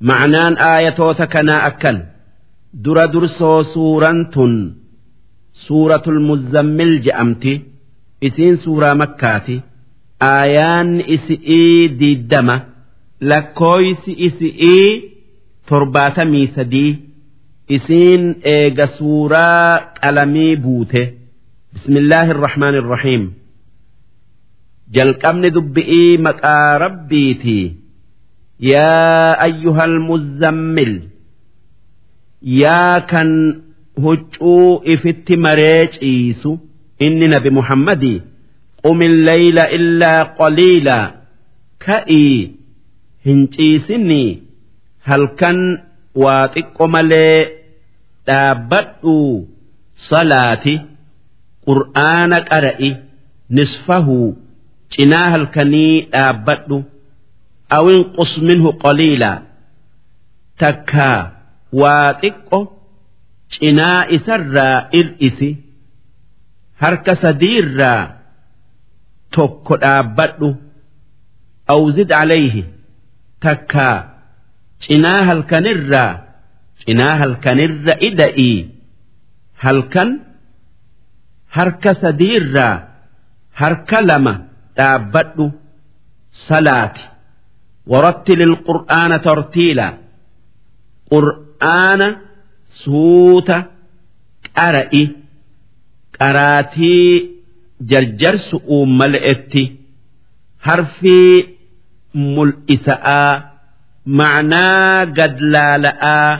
ma'anaan aayatoota kanaa akkan. Dura dursoo suuraan tun. Suuratul muzzammil je'amti isiin suuraa makkaati. Aayaan isi'ii diiddama lakkooysi isi'ii torbaatamii sadii. Isiin eega suuraa qalamii buute. Bismillaahi irrahmaan irrahiim jalqabni dubbi'ii maqaa rabbiitii yaa ayyuhal muzzammil yaa kan huccuu ifitti maree ciisu inni nabi muhammadii qum illeyla illaa qaliilaa ka'ii hin ciisinii halkan waa xiqqo malee dhaabbadhu salaati qur'aana qara'i nisfahu cinaa halkanii dhaabbadhu qus minhu qaliilaa takkaa waa xiqqo cinaa isarraa ir'isi harka sadiirraa tokko dhaabbadhu awzid calayhi takkaa cinaa halkanirraa cinaa halkanirra ida'ii halkan harka sadiirraa harka lama dhaabbadhu salaati warattil ilqur'aana tartiila qur'aana suuta qara'i qaraatii jarjarsu uummala'etti harfii mul'isa'aa ma'naa gadlaala'aa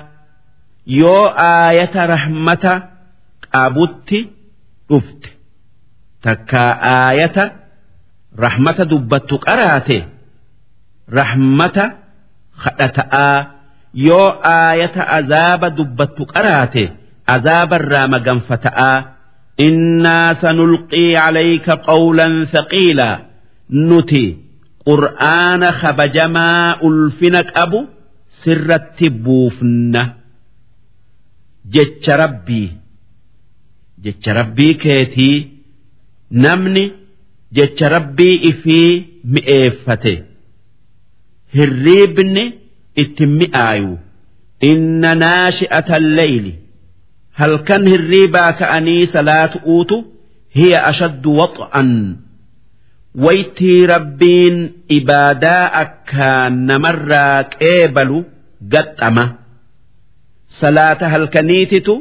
yoo aayata rahmata qabutti dhufte takkaa aayata rahmata dubbattu qaraate rahmata kadhata'aa yoo aayata azaaba dubbattu qaraate azaabarraa maganfata'aa innaa sanulqii calayka qawlan thaqiilaa nuti qur'aana kabajamaa ulfina qabu sirratti buufna. Jecha rabbii. Jecha rabbii keetii. Namni jecha rabbii ifii mi'eeffate hirriibni itti mi'aayu. Inna naashi'ata leyli halkan hirriibaa ka'anii salaatu uutu hiya ashaddu wax'an waytii rabbiin ibaadaa akkaan namarraa qeebalu gaxxama salaata halkaniititu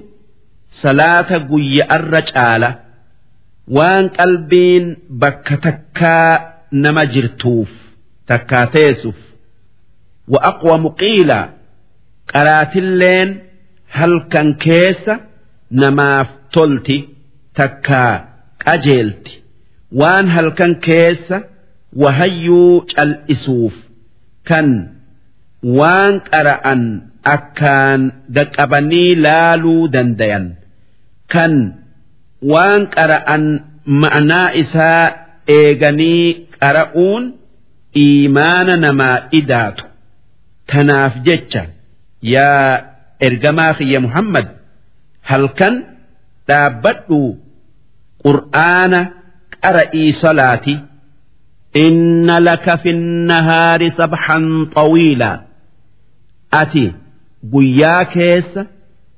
salaata guyya'arra caala. Waan qalbiin bakka takkaa nama jirtuuf takkaa teessuuf wa aqwamu qiila qaraatilleen halkan keessa namaaf tolti takkaa qajeelti. Waan halkan keessa wahayyuu cal'isuuf kan waan qara'an akkaan gaqqabanii laaluu dandayan. Kan waan qara'an ma'anaa isaa eeganii qara'uun iimaana namaa idaatu tanaaf jecha yaa ergamaa kiyya muhammad halkan dhaabbadhu qur'aana qara'ii salaati. Inna laka fi nahaari sabxan xawiilaa ati guyyaa keessa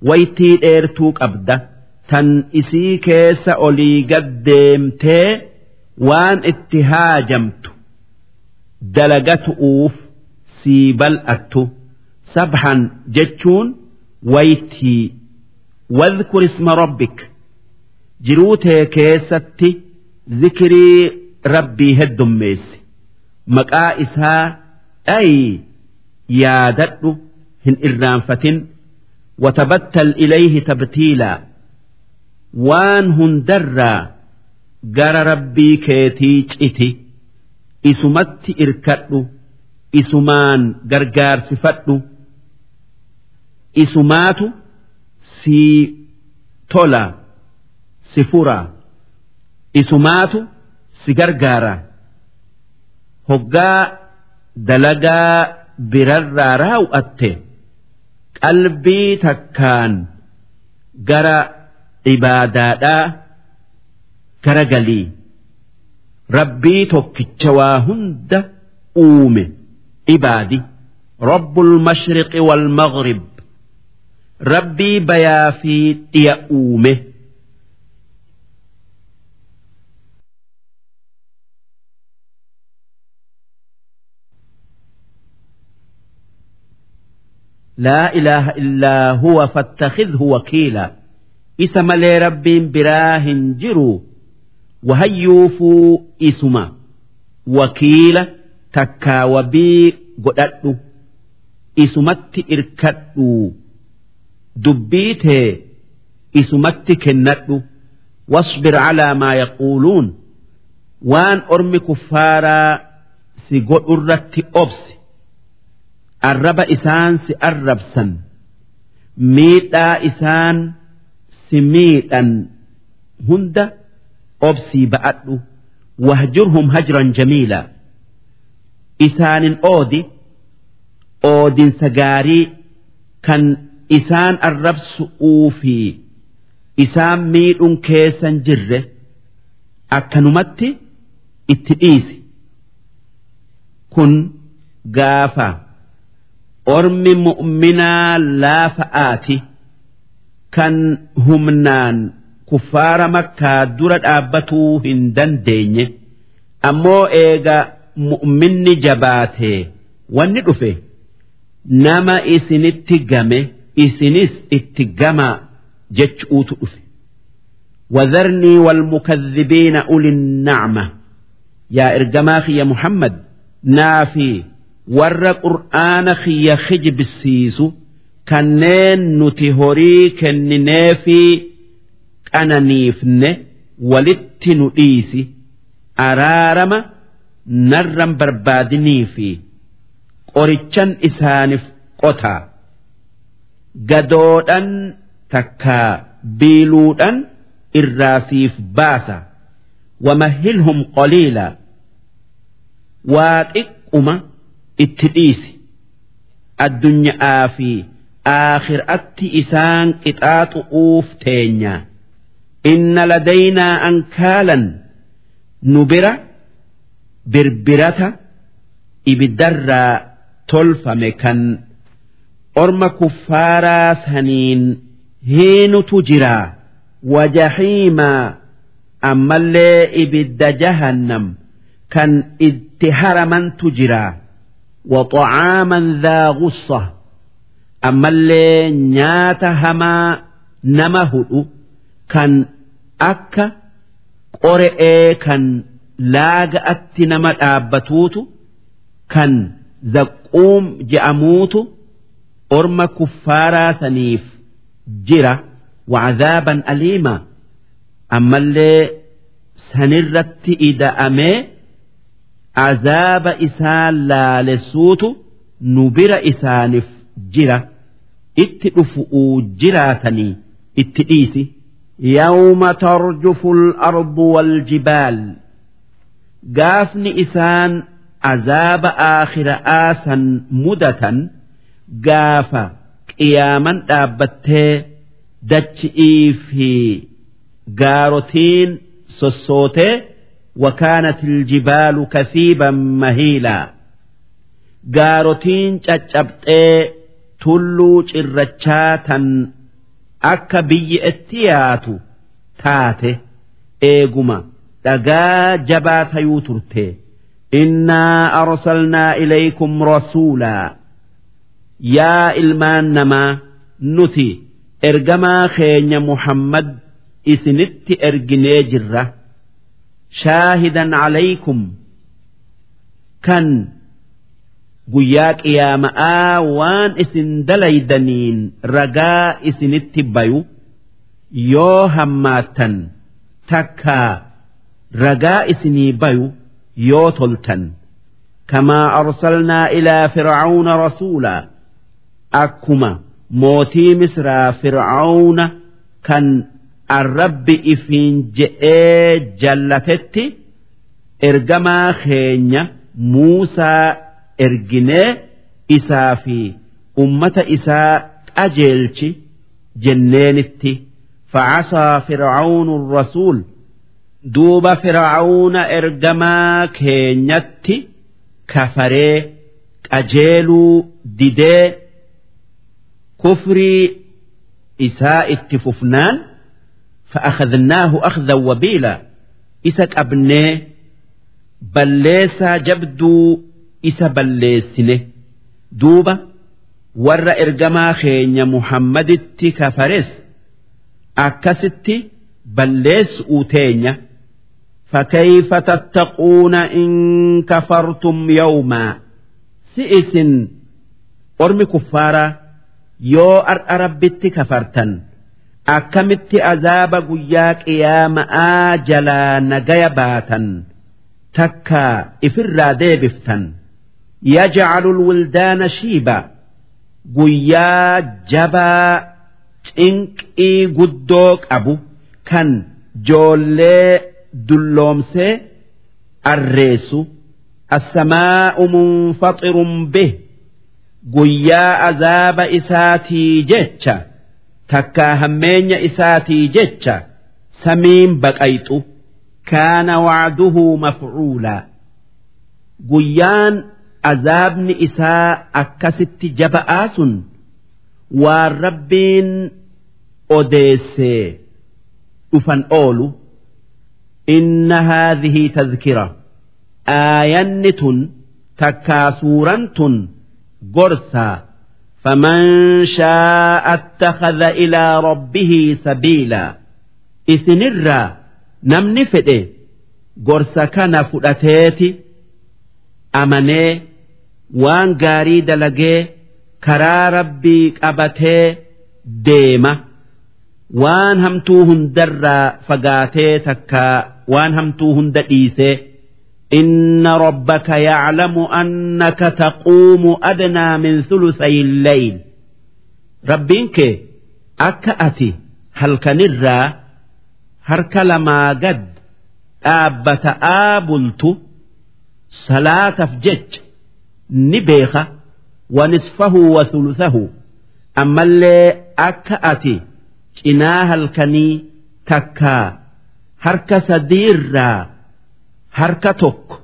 waytii dheertuu qabda tan isii keessa olii gad deemtee waan itti haajamtu dalagatu'uuf sii bal'attu sabxan jechuun waytii. Wadhkur isma rabbik. Jiruu tee keessatti zikirii rabbii heddummeessi. Maqaa isaa dhayi yaadadhu hin irraanfatin. Watabattal ilayhi tabtiilaa waan hundarraa gara rabbii keetii citi. Isumatti irkadhu isumaan gargaarsifadhu isumaatu sii tola si fura. Isumaatu si gargaara. Hoggaa dalagaa birarraa raawwatte qalbii takkaan gara ibaadaadhaa gara galii rabbii tokkicha waa hunda uume ibaadi رب المشرق والمغرب ربي بيا في يؤومه لا إله إلا هو فاتخذه وكيلا إسم لي رب براه جرو وهيوفوا إسما وكيلا takkaawabii godhadhu isumatti irkadhu dubbii tee isumatti kennadhu. Wasbir calaa maa yaquuluun waan ormi kuffaaraa si godhurratti obsi arraba isaan si arrabsan miidhaa isaan si miidhan hunda obsii ba'adhu. Wahjurhum hajran jamiilaa. Isaanin oodi oodinsa gaarii kan isaan arrabsu'uu fi isaan miidhun keessan jirre akkanumatti itti dhiisi kun gaafa. ormi mu'minaa laafa'aati kan humnaan kuffaara makkaa dura dhaabbatuu hin dandeenye ammoo eega mu'minni jabaatee wanni dhufe nama isinitti game isinis itti gamaa jechuutu dhufe وذرني والمكذبين أولي النعمة يا إرجماخي يا محمد نافي warra qur'aana kiyya kijibsiisu kanneen nuti horii kennineefi qananiifne walitti nu dhiisi araarama narran barbaadinii fi qorichan isaaniif qotaa gadoodhan takkaa biiluudhan irraasiif baasa. Wamahilhum qaliila. Waa xiqquma itti dhiisi. Addunyaa fi aakhiraatti isaan qixaaxu'uuf teenya. Inna ladaynaa ankaalan. Nu bira birbirata ibiddarraa tolfame kan orma kuffaaraa saniin hiinutu jiraa wajahiimaa ammallee ibidda jahannam kan itti haramantu jiraa وطعاما ذا غصة أما اللي نيات هما نمهد كان أكا قرئ كان لاغ أتي نما أبتوت كان زقوم جأموت أرم كفارا سنيف جرة وعذابا أليما أما اللي سنرت إذا أمي azaaba isaan laalessuutu nu bira isaaniif jira itti dhufu'uu jiraatanii itti dhiisi. يوم ترجف الأرض والجبال قافني إسان عذاب آخر آسا مدة قاف قياما دابته دتشئي في قاروتين سوسوته وكانت الجبال كثيبا مهيلا قاروتين تشبتي تلو چرچاتا akka biyyi itti yaatu taate eeguma Dhagaa jabaa tayuu turte. Innaa arsalnaa ilaykum rasuulaa yaa ilmaan namaa nuti ergamaa keenya muhammad isinitti erginee jirra. Shaahidan calaykum kan guyyaa qiyaama'aa waan isin dalaydaniin ragaa isinitti bayu. Yoo hammaattan takkaa ragaa isinii bayu yoo toltan kamaa arsalnaa ilaa fircauna rasuulaa akkuma mootii misraa fircauna kan arrabbi ifiin je'ee jallatetti ergamaa keenya muusaa erginee isaa fi ummata isaa qajeelchi jenneenitti facasaa fircaunu rasuul duuba fir'aawuna ergamaa keenyatti kafaree qajeeluu didee kufrii isaa itti fufnaan fa'akhadnaahu akhdan wabiila isa qabnee balleessaa jabduu isa balleessine duuba warra ergamaa keenya muhammaditti kafares akkasitti balleessu teenya. فكيف تتقون إن كفرتم يوما سئس أرمي كفارا يو أر ربت كفرتن akkamitti azaaba guyyaa qiyaama'aa jalaa nagaya baatan takka ifirraa deebiftan yajcalu lwildaana shiiba guyyaa jabaa cinqii guddoo qabu kan joollee dulloomsee arreessu. Assamaa'u munfaxirun bih. Guyyaa azaaba isaatii jecha. Takkaa hammeenya isaatii jecha. Samiin baqayxu. Kaana wacduhu mafcuulaa guyyaan azaabni isaa akkasitti jaba'aa sun waan rabbiin odeessee dhufan oolu inna haadhihi tazkira aayanni tun takkaa suuran tun gorsaa faman shaa'a attakadha ilaa rabbihi sabiilaa isinirraa namni fedhe gorsa kana fudhateeti amanee waan gaarii dalagee karaa rabbii qabatee deema waan hamtuu hundarraa fagaatee takkaa وان همتوهن دئيسي إن ربك يعلم أنك تقوم أدنى من ثلثي الليل ربينك أكأتي هل كنرى هرك لما قد آبت آبلت صلاة فجج نبيخة ونصفه وثلثه أما اللي أكأتي إناها الكني تكا هرك سدير harka tokko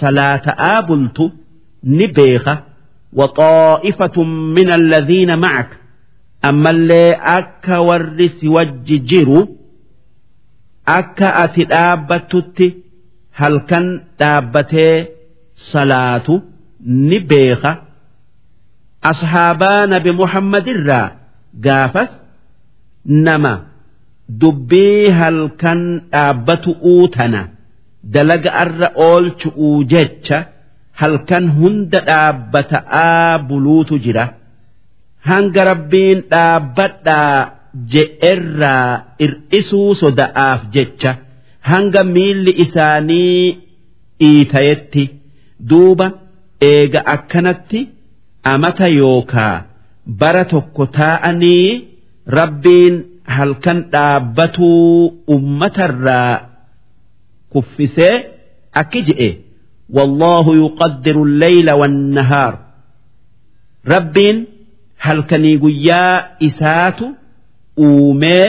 salaata'aa bultu ni beeka waxaa'ifatun min alladhiina macaka ammallee akka warri si wajji jiru akka ati dhaabbattutti halkan dhaabbatee salaatu ni beeka ashaabaa nabi muhammadirraa gaafas nama dubbii halkan dhaabbatu uutana. dalaga arra oolchu'uu jecha halkan hunda dhaabbata'aa buluutu jira hanga rabbiin dhaabbadhaa je'erraa ir'isuu soda'aaf jecha hanga miilli isaanii dhiitayetti duuba eega akkanatti amata yookaa bara tokko taa'anii rabbiin halkan dhaabbatuu ummatarraa kuffisee akki je'e. Wallaahu yuqaddiru lleyla wannahaar. Rabbiin halkanii guyyaa isaatu uumee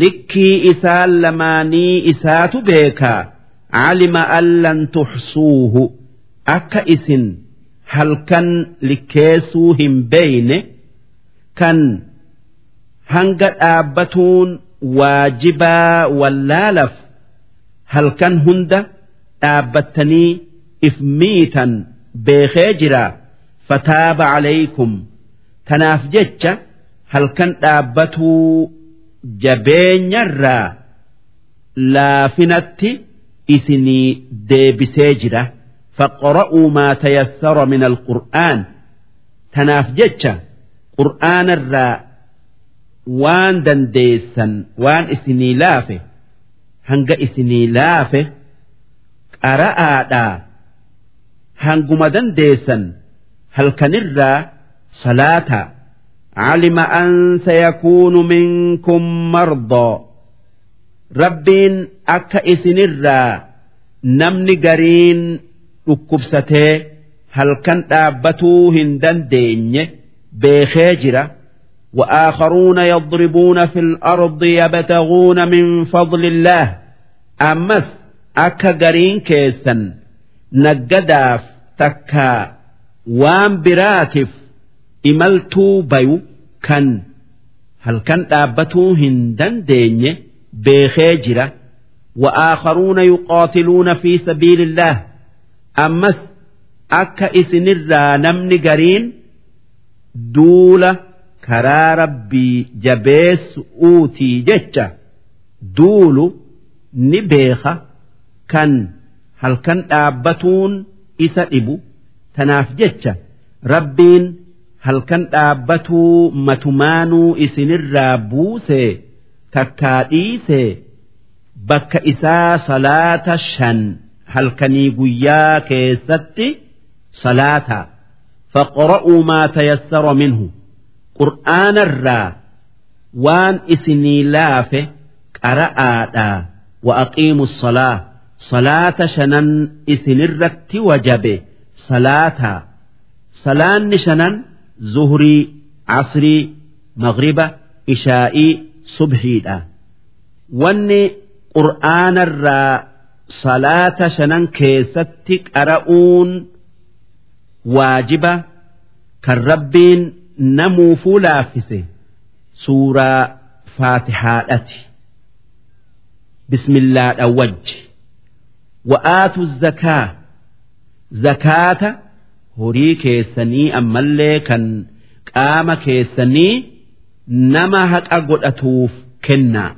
likkii isaan lamaanii isaatu beekaa. Calima an lan tuxsuuhu. Akka isin halkan likkeessuu hin beeyne kan hanga dhaabbatuun waajibaa wallaalaf halkan hunda dhaabbattanii if miitan beekee jira fataaba calaykum tanaaf jecha halkan dhaabbatuu jabeenyarraa laafinatti isinii deebisee jira. Faqra'uu maa tayassara min alqur'aan. Tanaaf jecha qur'aanarraa waan dandeessan waan isinii laafe hanga isinii laafe qara'aadhaa hanguma dandeessan halkanirraa salaata علم أن سيكون منكم مرضى ربين أكا إسنرا نمني قرين ركبستي هل كان أبتو هندن ديني بخيجرة وآخرون يضربون في الأرض يبتغون من فضل الله أمس أكا قرين كيسا نجداف takka waan biraatiif imaltuu bayu kan halkan dhaabbatuu hin dandeenye beekee jira وآخرون يقاتلون في سبيل الله أمس أكا إسنرا نمن قرين دولة karaa rabbii jabeessu uutii jecha duulu ni beeka kan halkan dhaabbatuun isa dhibu tanaaf jecha rabbiin halkan dhaabbatuu matumaanuu isinirraa buusee takkaa dhiisee bakka isaa salaata shan halkanii guyyaa keessatti salaata faqra'uu maa tayassara minhu. Qur'aanarraa waan isinii laafe qara'aadhaa wa aqiimu salaa salaata shanan isinirratti wajabe. Salaataa salaanni shanan zuhrii casrii magriba ishaa'ii subhiidha. Wanni qur'aanarraa salaata shanan keessatti qara'uun waajiba kan rabbiin namuufuu laaffise suuraa faatihaadhati. Bismillaadha wajji wa'aatu zakaa. Zakaata horii keessanii ammallee kan qaama keessanii nama haqa godhatuuf kennaa.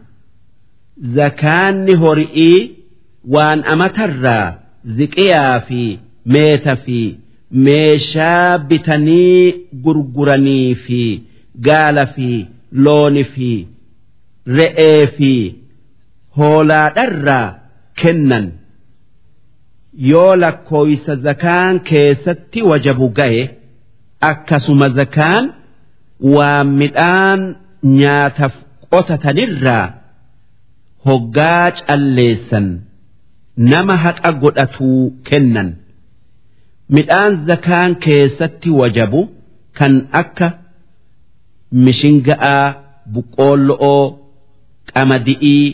zakaanni hori'ii waan amatarraa ziqiyaa fi meeta fi meeshaa bitanii gurguranii fi gaala fi looni fi re'ee fi hoolaadharraa kennan. Yoo lakkooysa zakaan keessatti wajabu ga'e akkasuma zakaan waan midhaan nyaataf qotatanirraa hoggaa calleessan nama haqa godhatuu kennan midhaan zakaan keessatti wajabu kan akka mishinga'aa buqqoollo'oo qamadi'ii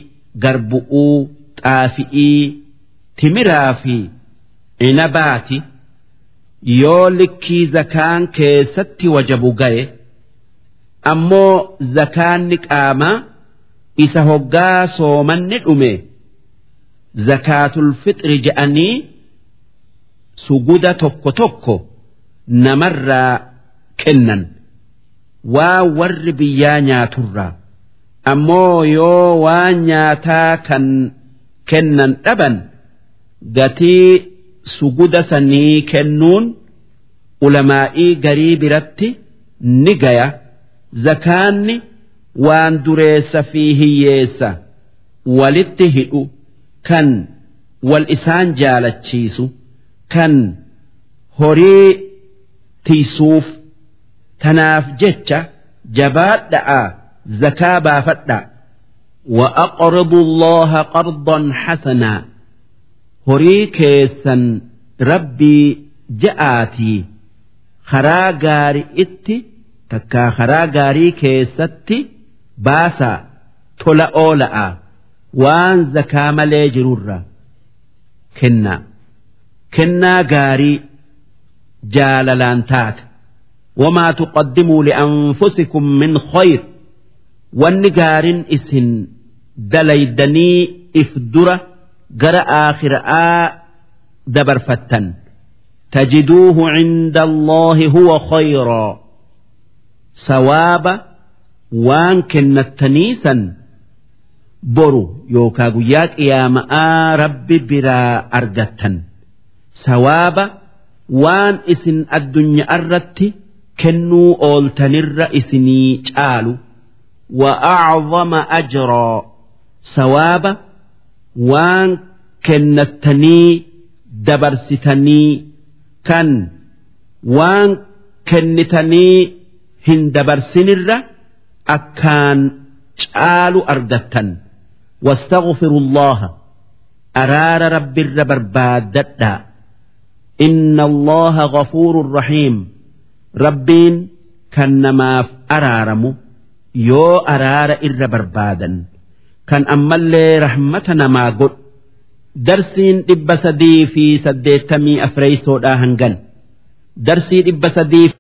garbu'uu xaafi'ii timiraa fi inabaati yoo likkii zakaan keessatti wajabu ga'e ammoo zakaanni qaamaa isa hoggaa soomanni dhume zakaatul fixri je'anii suguda tokko tokko namarraa kennan. Waa warri biyyaa nyaaturraa. Ammoo yoo waan nyaataa kan kennan dhaban gatii suguda sanii kennuun ulamaa'ii garii biratti ni gaya. Zakaanni. waan dureessa fi hiyyeessa walitti hidhu kan wal isaan jaalachiisu kan horii tiisuuf tanaaf jecha jabaadha'a zakaa baafadha وأقرضوا الله قرضا حسنا horii keessan rabbii ja'aatii karaa gaarii itti takkaa karaa gaarii keessatti baasaa tola oola'a waan zakaa malee jirurra kennaa Kennaa gaarii jaalalaan taate. wamaa tuqaddimuu li'anfusikum min khayr wanni gaariin isin dalaydanii if dura gara aakhira'aa dabarfattan tajiduuhu cinda allaahi huwa khayraa sawaaba waan kennattaniisan boru yookaa guyyaa qiyaama'aa rabbi biraa argattan sawaaba waan isin addunyaa irratti kennuu ooltanirra isinii caalu وأعظم أجرا ثوابا وان كنتني دبرستني كان وان كنتني هن دبرسنر أكان شآل أردتا واستغفر الله أرار رب الربربادتا إن الله غفور رحيم ربين كنماف أرارمو yoo araara irra barbaadan kan ammallee rahmata namaa godhu darsiin dhibba sadii fi saddeettamii afreeysoodhaa hangan darsii dhibba sadii